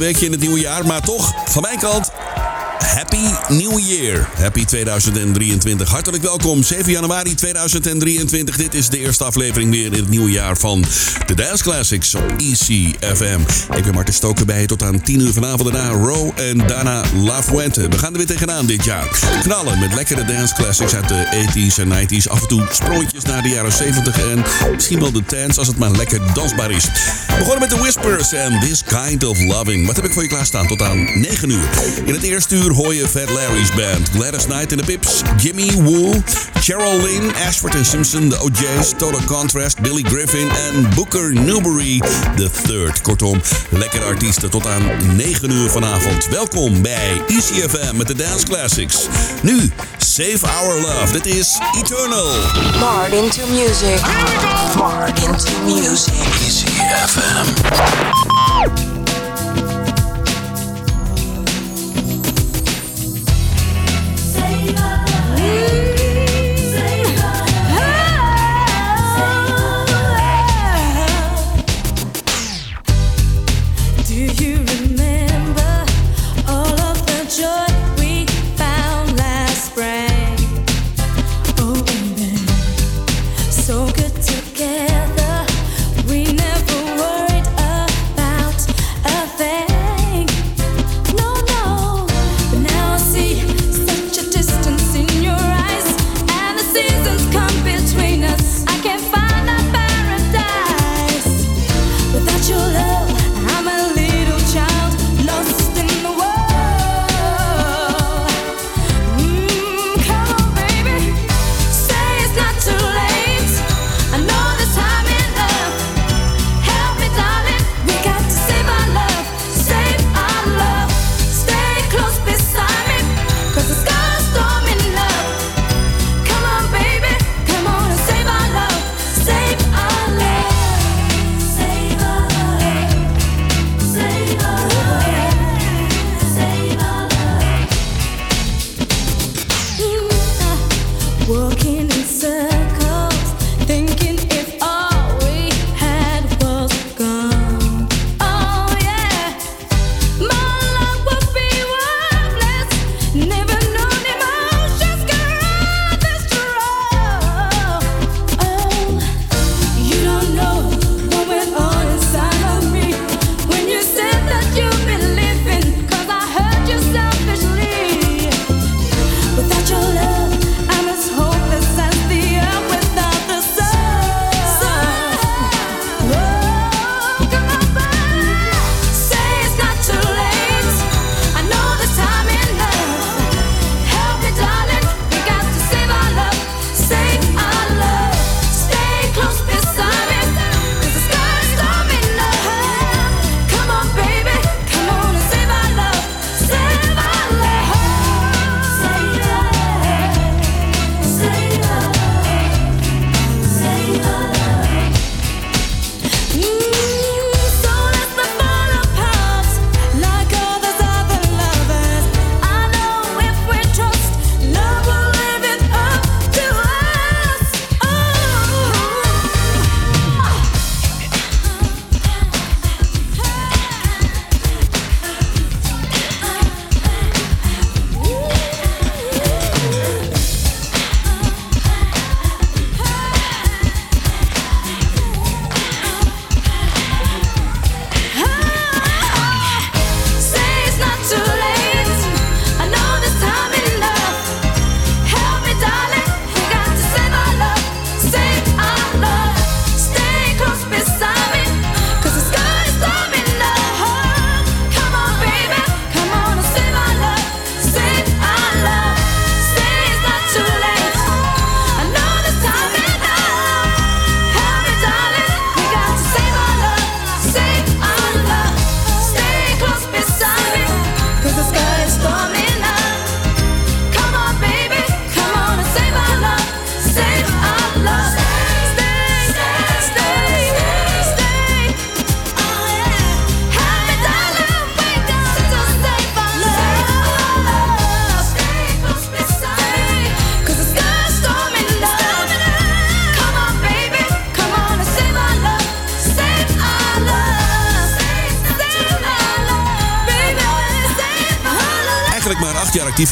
Weekje in het nieuwe jaar. Maar toch, van mijn kant, New Year. Happy 2023. Hartelijk welkom. 7 januari 2023. Dit is de eerste aflevering weer in het nieuwe jaar van de Dance Classics op ECFM. Ik ben Martin Stoker bij je tot aan 10 uur vanavond. Daarna Row en daarna La Fuente. We gaan er weer tegenaan dit jaar. Knallen met lekkere dance classics uit de 80s en 90s. Af en toe sprongjes naar de jaren 70 en misschien wel de tens als het maar lekker dansbaar is. We begonnen met de Whispers en This Kind of Loving. Wat heb ik voor je klaarstaan tot aan 9 uur? In het eerste uur hoor je Fat Larry's Band, Gladys Knight en de Pips, Jimmy Wool, Cheryl Lynn, Ashford and Simpson, de OJ's, Total Contrast, Billy Griffin en Booker Newberry the Third. Kortom, lekkere artiesten tot aan 9 uur vanavond. Welkom bij ECFM met de Dance Classics. Nu, Save Our Love. Dit is Eternal. Marred into music. Marred into music. ECFM.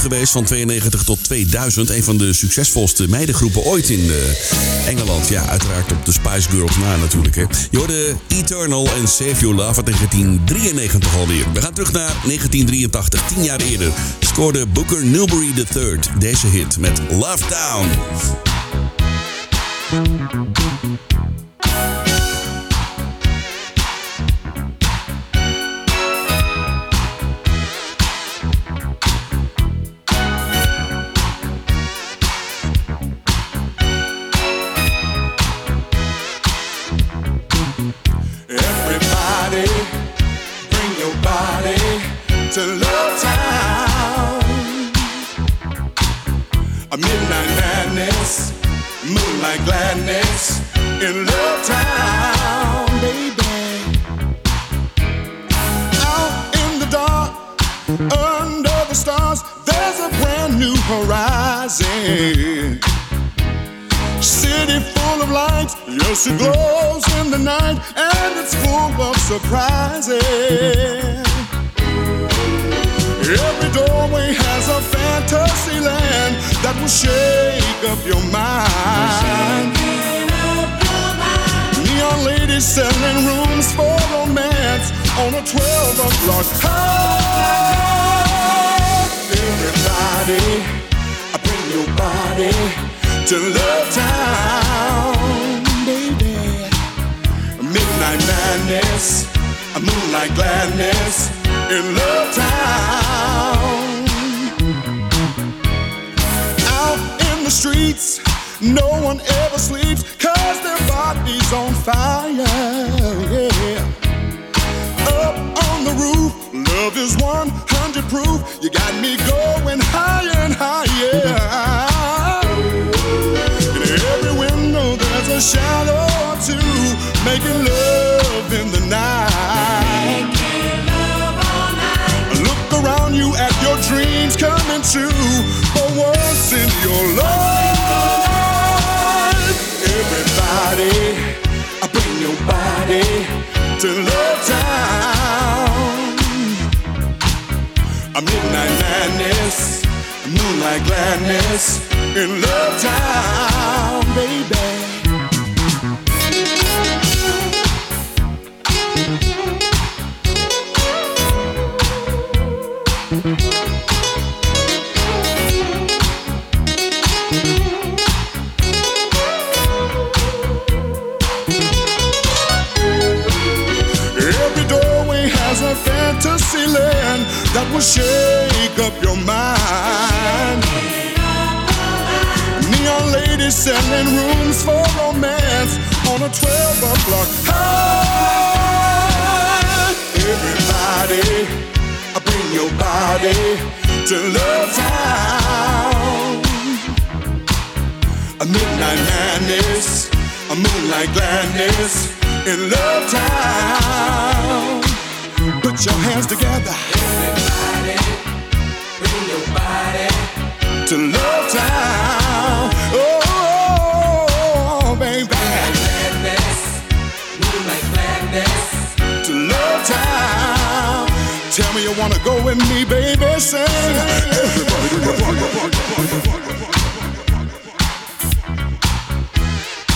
Geweest, van 92 tot 2000. Een van de succesvolste meidengroepen ooit in uh, Engeland. Ja, uiteraard op de Spice Girls na natuurlijk. Hè. Je hoorde Eternal en Save Your Love uit 1993 alweer. We gaan terug naar 1983, tien jaar eerder. Scoorde Booker Newbury III deze hit met Love to Love Town. A midnight madness, moonlight gladness in Love Town, baby. Out in the dark, under the stars, there's a brand new horizon. City full of lights, yes, it glows in the night, and it's full of surprises. Every doorway has a fantasy land that will shake up your mind. Neon ladies selling rooms for romance on a 12 o'clock high. Everybody, bring your body to Love Town baby. midnight madness, a moonlight gladness in Love Town. Out in the streets, no one ever sleeps, cause their body's on fire. Yeah. Up on the roof, love is 100 proof. You got me going higher and higher. In every window, there's a shadow or two making love in the night. Coming true for once in your life. Everybody, I bring your body to Love Town. A midnight madness, moonlight gladness in Love Town, baby. Selling rooms for romance on a 12 o'clock high. Everybody, bring your body to Love Town. A midnight madness, a moonlight gladness in Love Town. Put your hands together. Everybody, bring your body to Love Town. Oh, Tell me you wanna go with me, baby. Say,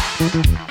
everybody,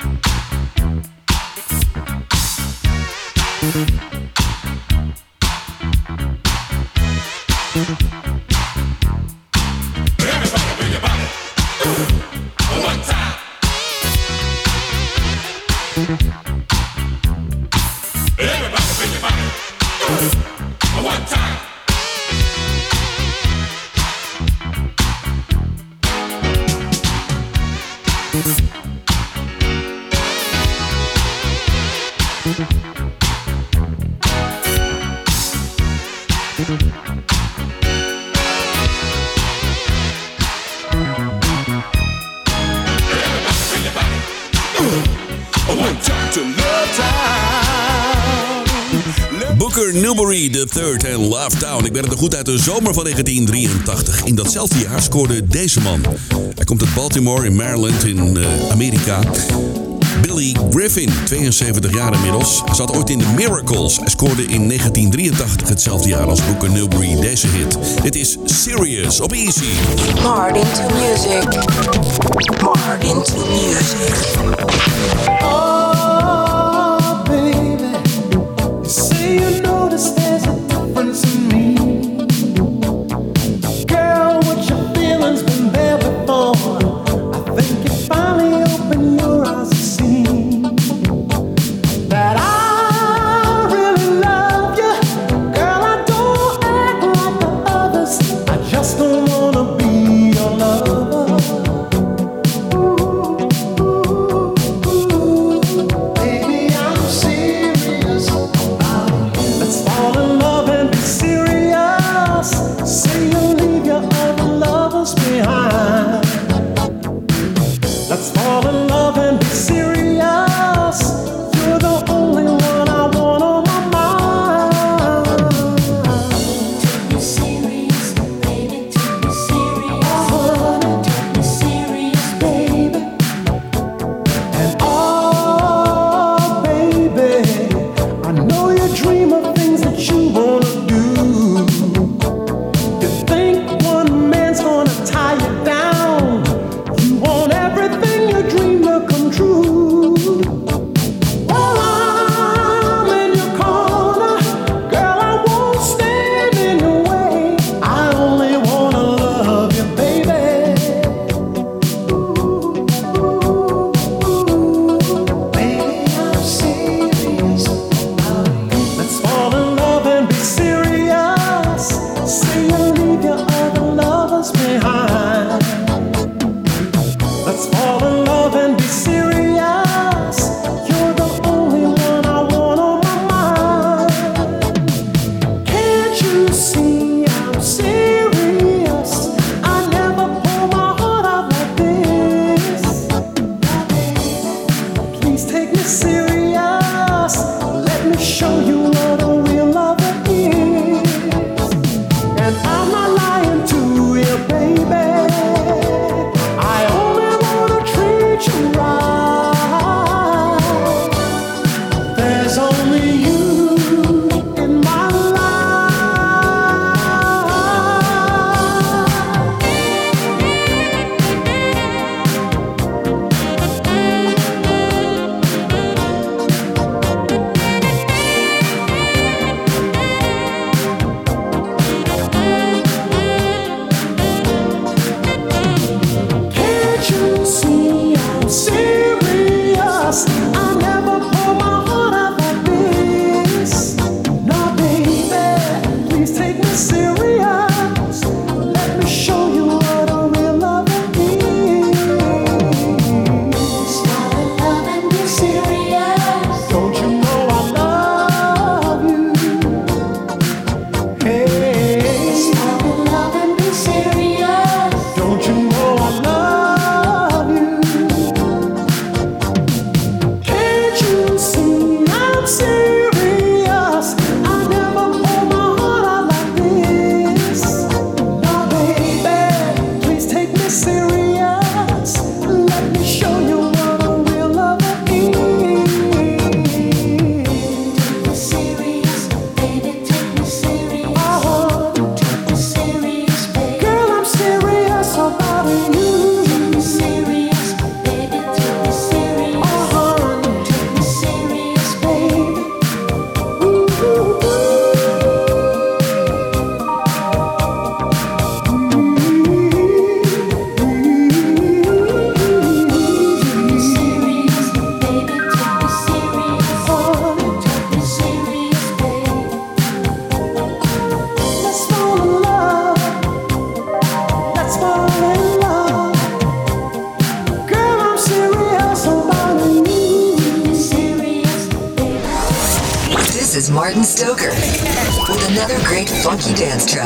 Newbury the Third en Love Town. Ik ben het er goed uit de zomer van 1983. In datzelfde jaar scoorde deze man. Hij komt uit Baltimore in Maryland in eh, Amerika. Billy Griffin, 72 jaar inmiddels, zat ooit in The Miracles. Hij scoorde in 1983 hetzelfde jaar als Booker Newbury deze hit. Dit is Serious op Easy. Martin to music. Martin to music. Oh.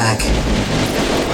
back.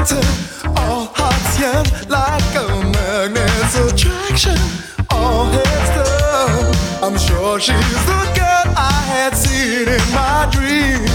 All hearts yearn like a magnet's attraction. All heads down. I'm sure she's the girl I had seen in my dreams.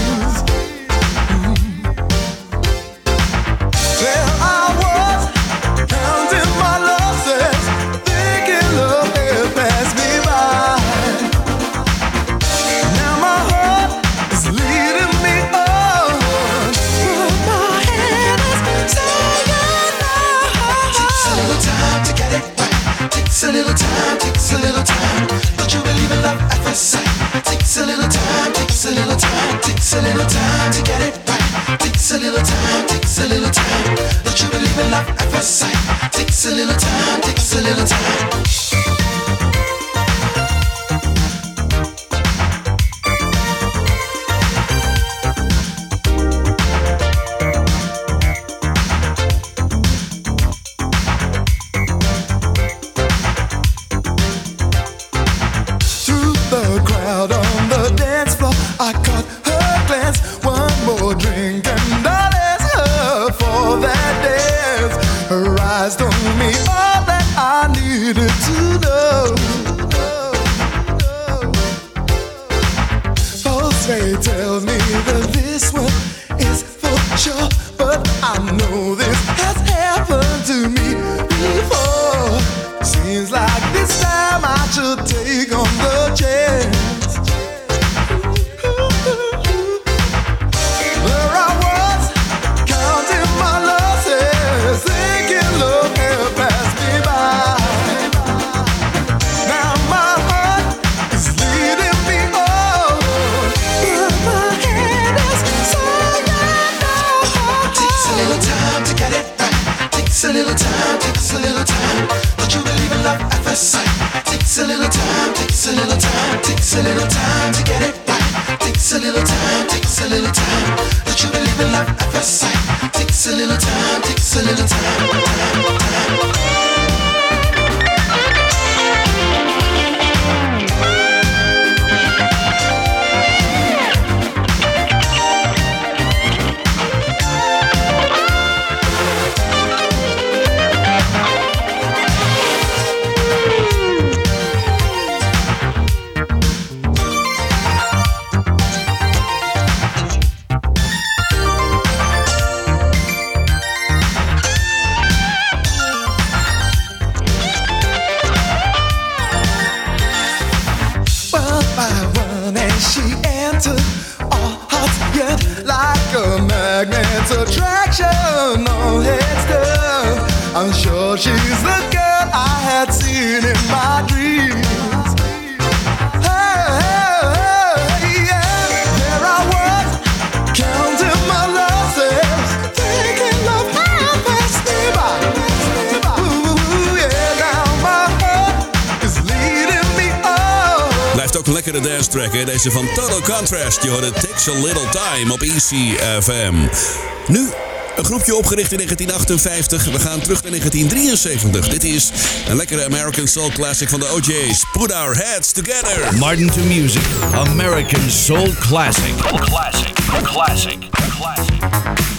a little time to get it right. Takes a little time, takes a little time. Don't you believe in love at first sight? Takes a little time, takes a little time. van Total Contrast. Je hoorde Takes a Little Time op ECFM. Nu een groepje opgericht in 1958. We gaan terug naar 1973. Dit is een lekkere American Soul Classic van de OJ's. Put Our Heads Together. Martin to Music. American Soul Classic. Classic. Classic. Classic.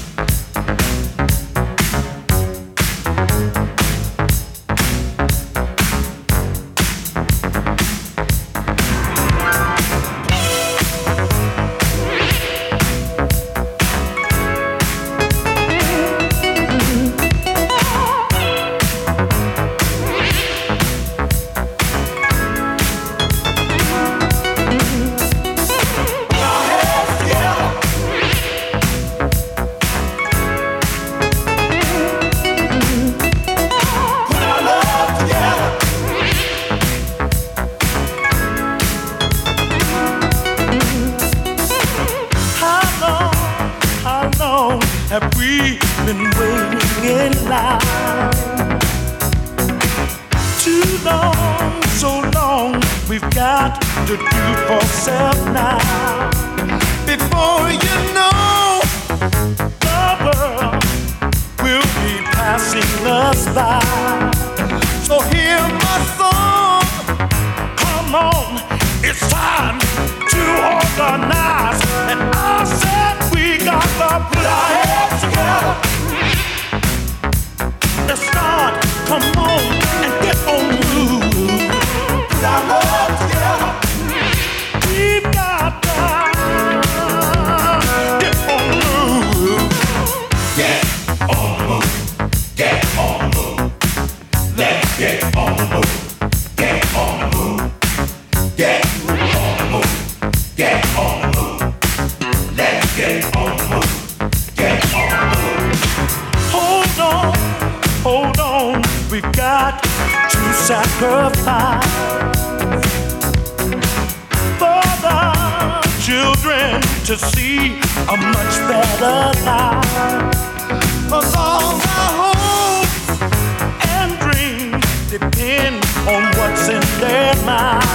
on what's in their mind.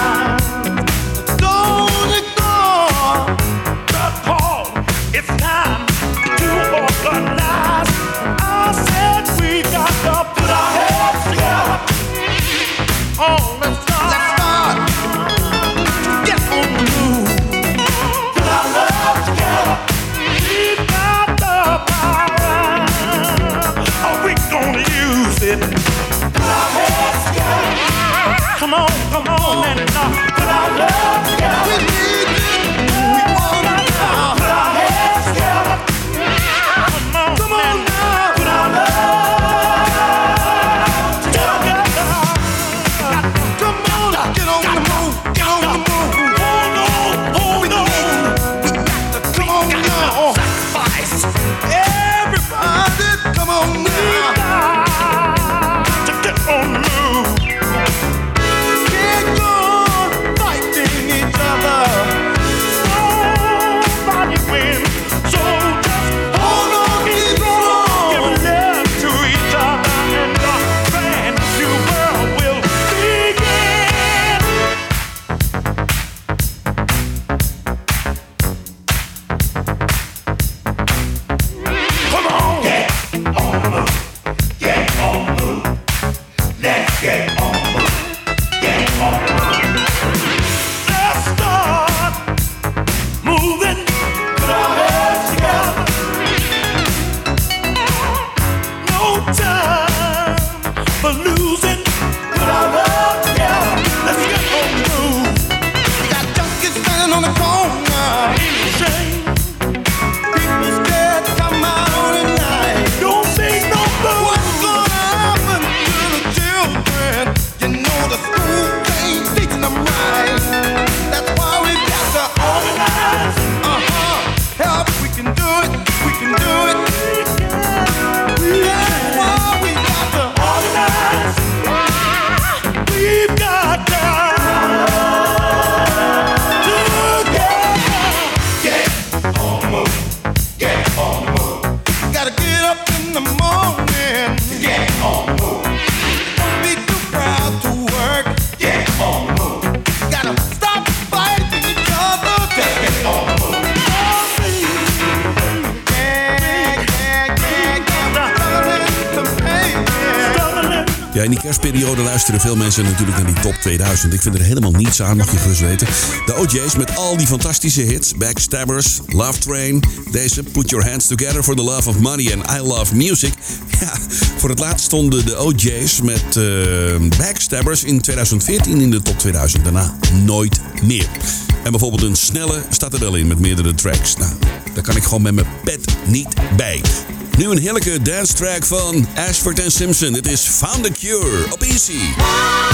luisteren veel mensen natuurlijk naar die top 2000. Ik vind er helemaal niets aan, mag je gerust weten. De OJ's met al die fantastische hits. Backstabbers, Love Train. Deze, Put Your Hands Together for the Love of Money and I Love Music. Ja, voor het laatst stonden de OJ's met eh, Backstabbers in 2014 in de top 2000. Daarna nooit meer. En bijvoorbeeld een snelle staat er wel in met meerdere tracks. Nou, daar kan ik gewoon met mijn pet niet bij. Nu een heerlijke dance track van Ashford Simpson. Het is Found the Cure op Easy.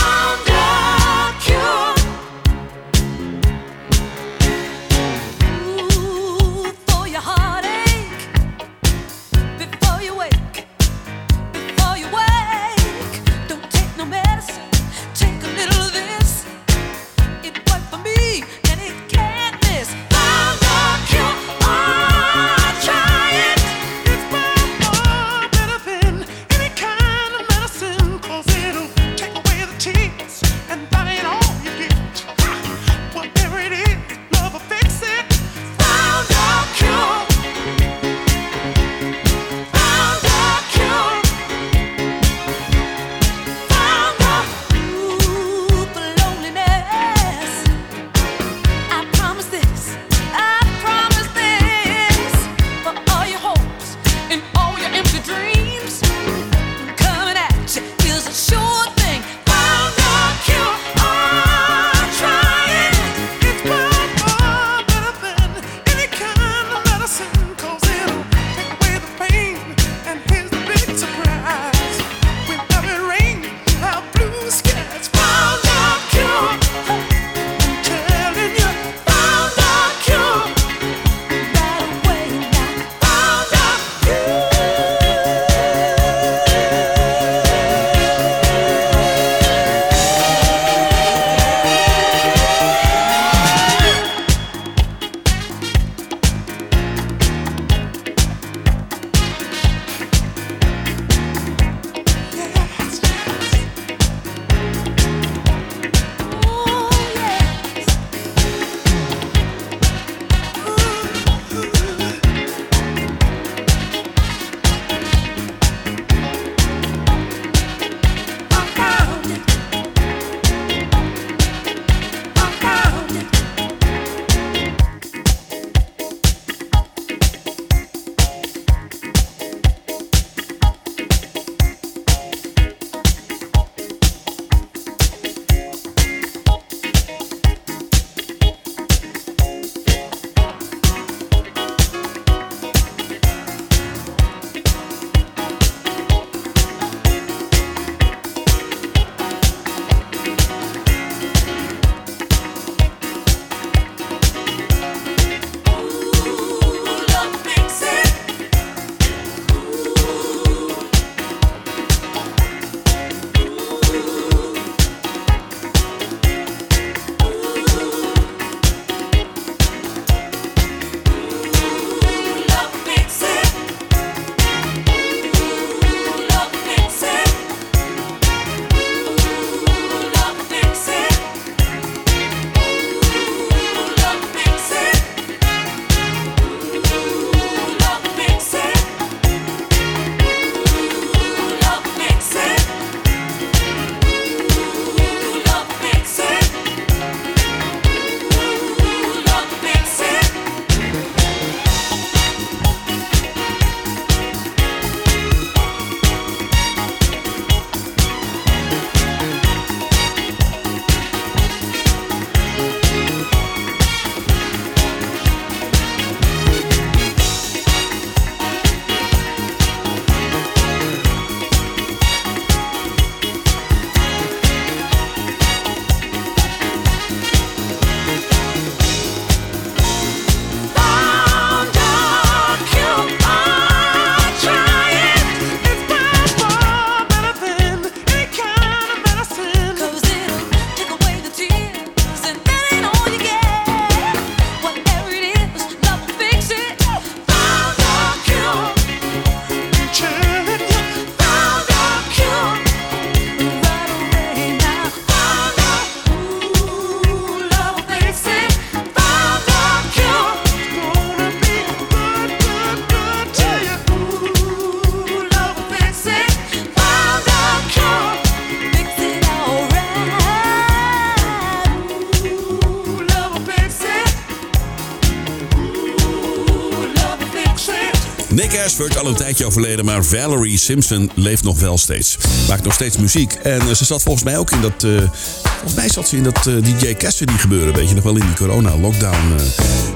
Ashford, al een tijdje overleden, maar Valerie Simpson leeft nog wel steeds. Maakt nog steeds muziek. En eh, ze zat volgens mij ook in dat... eh, volgens mij zat ze in dat eh, DJ Cassidy gebeuren. Weet je nog wel, in die corona-lockdown.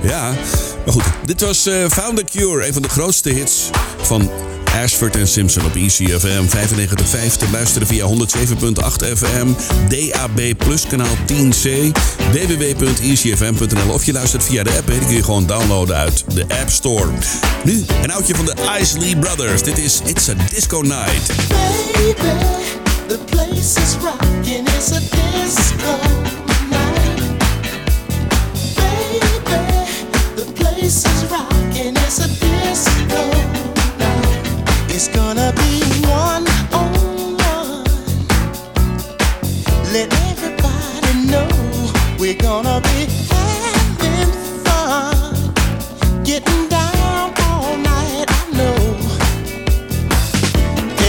ja, maar goed. Dit was Found a Cure, een van de grootste hits van Ashford en Simpson op ECFM 95.5 te luisteren via 107.8 FM, DAB Plus kanaal 10C, www.ecfm.nl of je luistert via de app, die kun je gewoon downloaden uit de App Store. Nu een oudje van de Isley Brothers. Dit is It's a Disco Night. Baby, the place is rocking, it's a disco night. Baby, the place is rocking, it's a disco night. It's gonna be one on one. Let everybody know we're gonna be having fun, getting down all night. I know.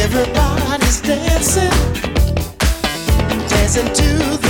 Everybody's dancing, dancing to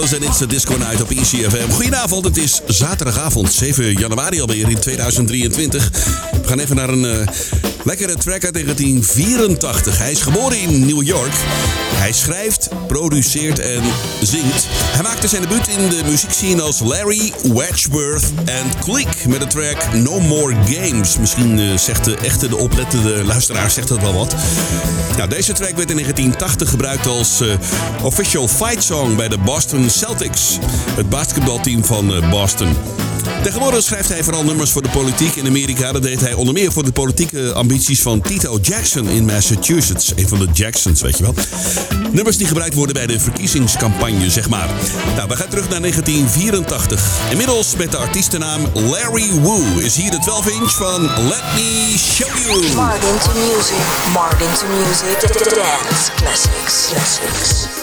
Brothers en It's the Disco Night op ECFM. Goedenavond, het is zaterdagavond, 7 januari alweer in 2023. We gaan even naar een eh, lekkere track uit 1984. Hij is geboren in New York. Hij schrijft, produceert en zingt. Hij maakte zijn debuut in de muziekscene als Larry Wedgeworth en Click met de track No More Games. Misschien eh, zegt de echte, de oplettende luisteraar zegt dat wel wat. Nou, deze track werd in 1980 gebruikt als eh, official fight song bij de Boston Celtics, het basketbalteam van eh, Boston. Tegenwoordig schrijft hij vooral nummers voor de politiek in Amerika. Dat deed hij onder meer voor de politieke ambities van Tito Jackson in Massachusetts. Een van de Jacksons, weet je wel. Nummers die gebruikt worden bij de verkiezingscampagne, zeg maar. Nou, we gaan terug naar 1984. Inmiddels met de artiestennaam Larry Wu is hier de 12-inch van Let Me Show You. Mark into music. Mark into music. Dance classics. Classics.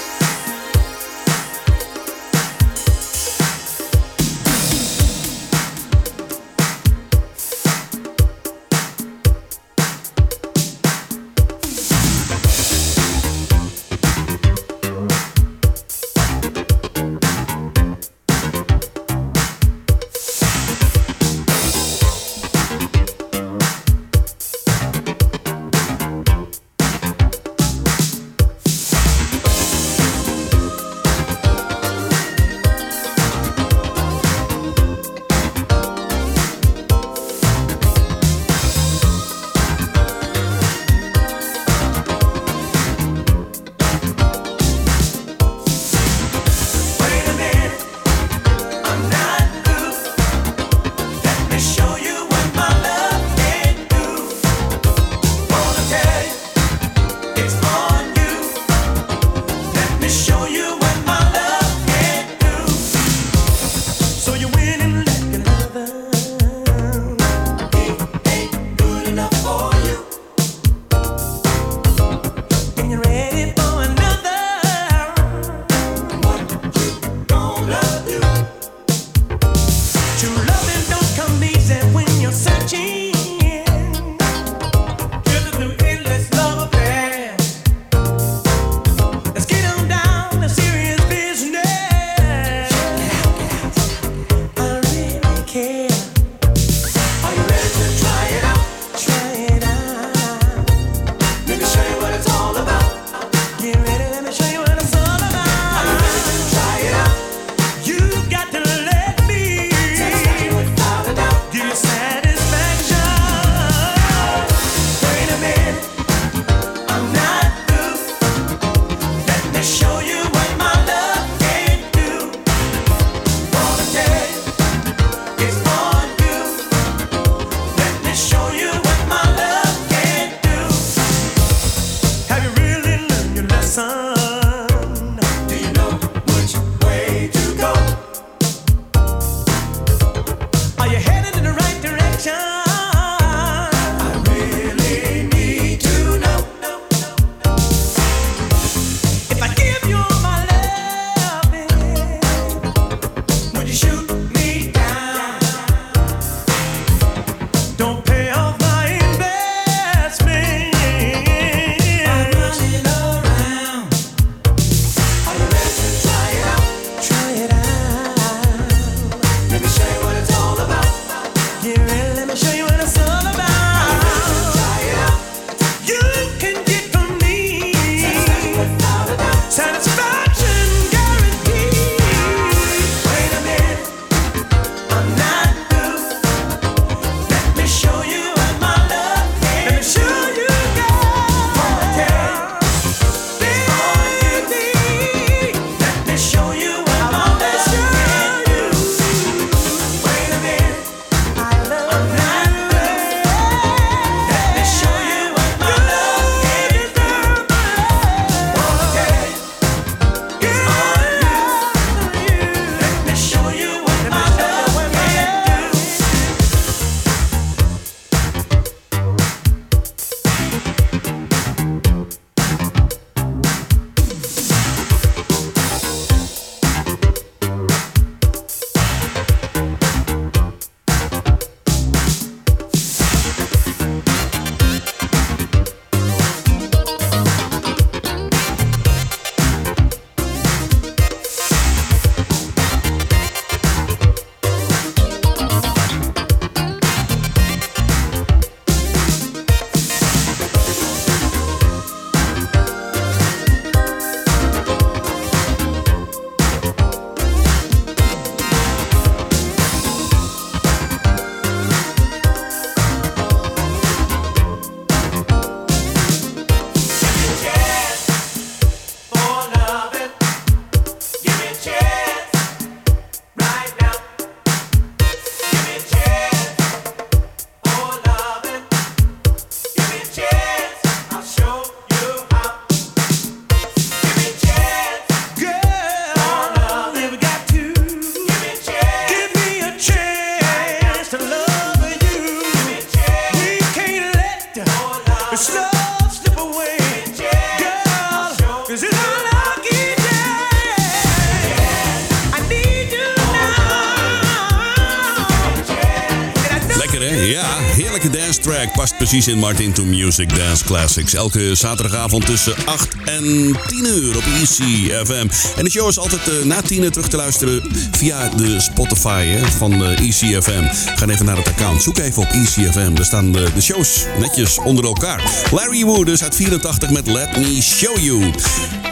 Track past precies in Martin to Music Dance Classics. Elke zaterdagavond tussen 8 en 10 uur op ECFM. En de show is altijd uh, na 10 uur terug te luisteren via de Spotify van ECFM. Ga even naar het account. Zoek even op ECFM. Daar staan de, de shows netjes onder elkaar. Larry Wood uit 84 met Let Me Show You.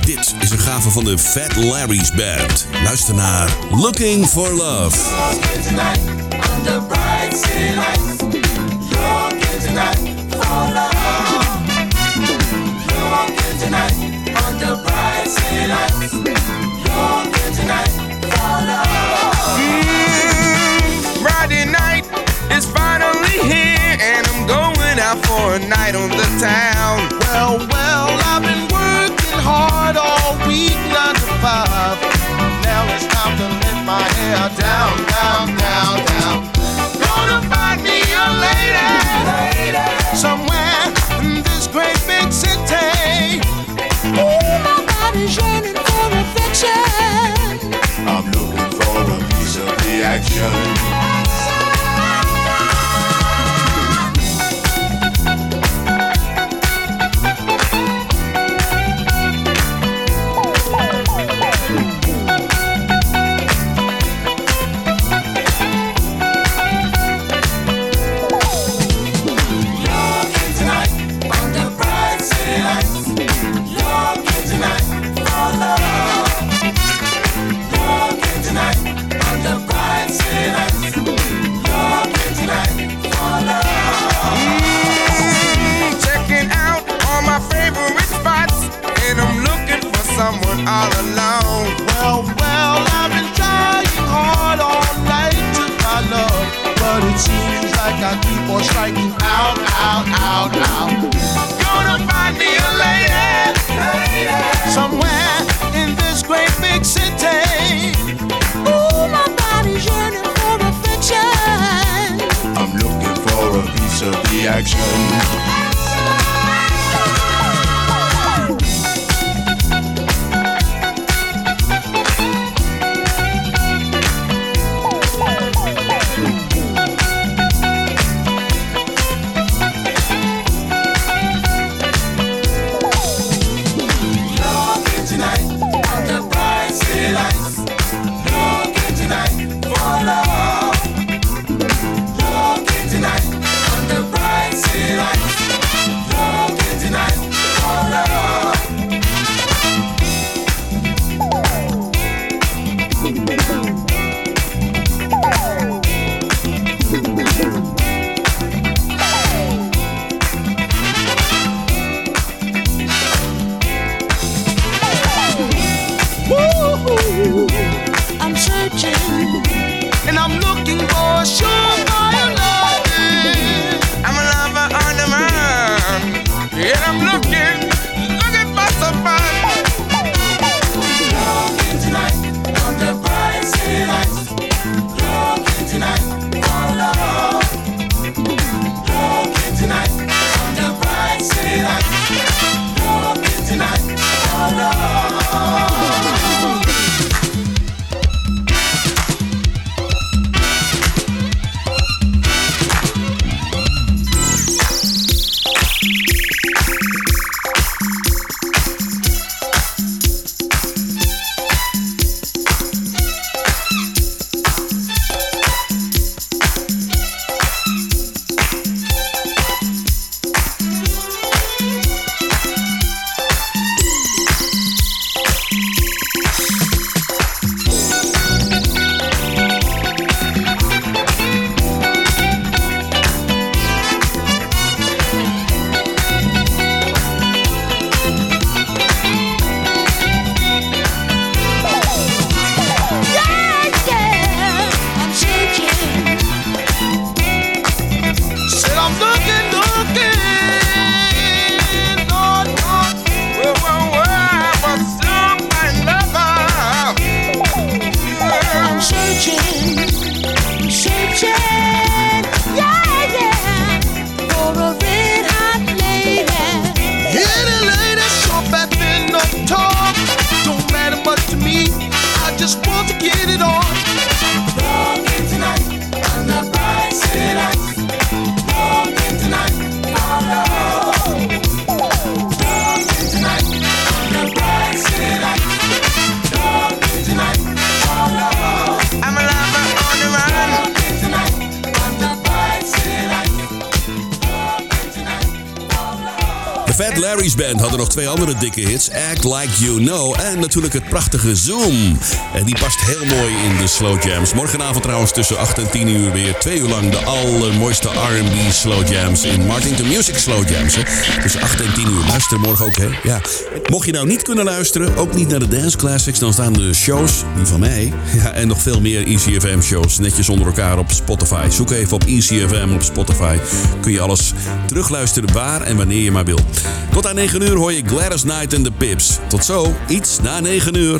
Dit is een gave van de Fat Larry's Band. Luister naar Looking for Love. Hmm, Friday night is finally here, and I'm going out for a night on the town. Revolution Band hadden nog twee andere dikke hits. Act Like You Know en natuurlijk het prachtige Zoom. En die past heel mooi in de slow jams. Morgenavond trouwens tussen 8 en 10 uur weer twee uur lang de allermooiste R&B slow jams in Martin to Music Slow Jams. Hè. Tussen 8 en 10 uur. Luister morgen ook, hè. Ja. Mocht je nou niet kunnen luisteren, ook niet naar de Dance Classics, dan staan de shows, die van mij, ja, en nog veel meer ECFM shows netjes onder elkaar op Spotify. Zoek even op ECFM op Spotify. Kun je alles terugluisteren waar en wanneer je maar wil. Tot aan 9 uur hoor je Gladys Knight en de Pips. Tot zo, iets na 9 uur.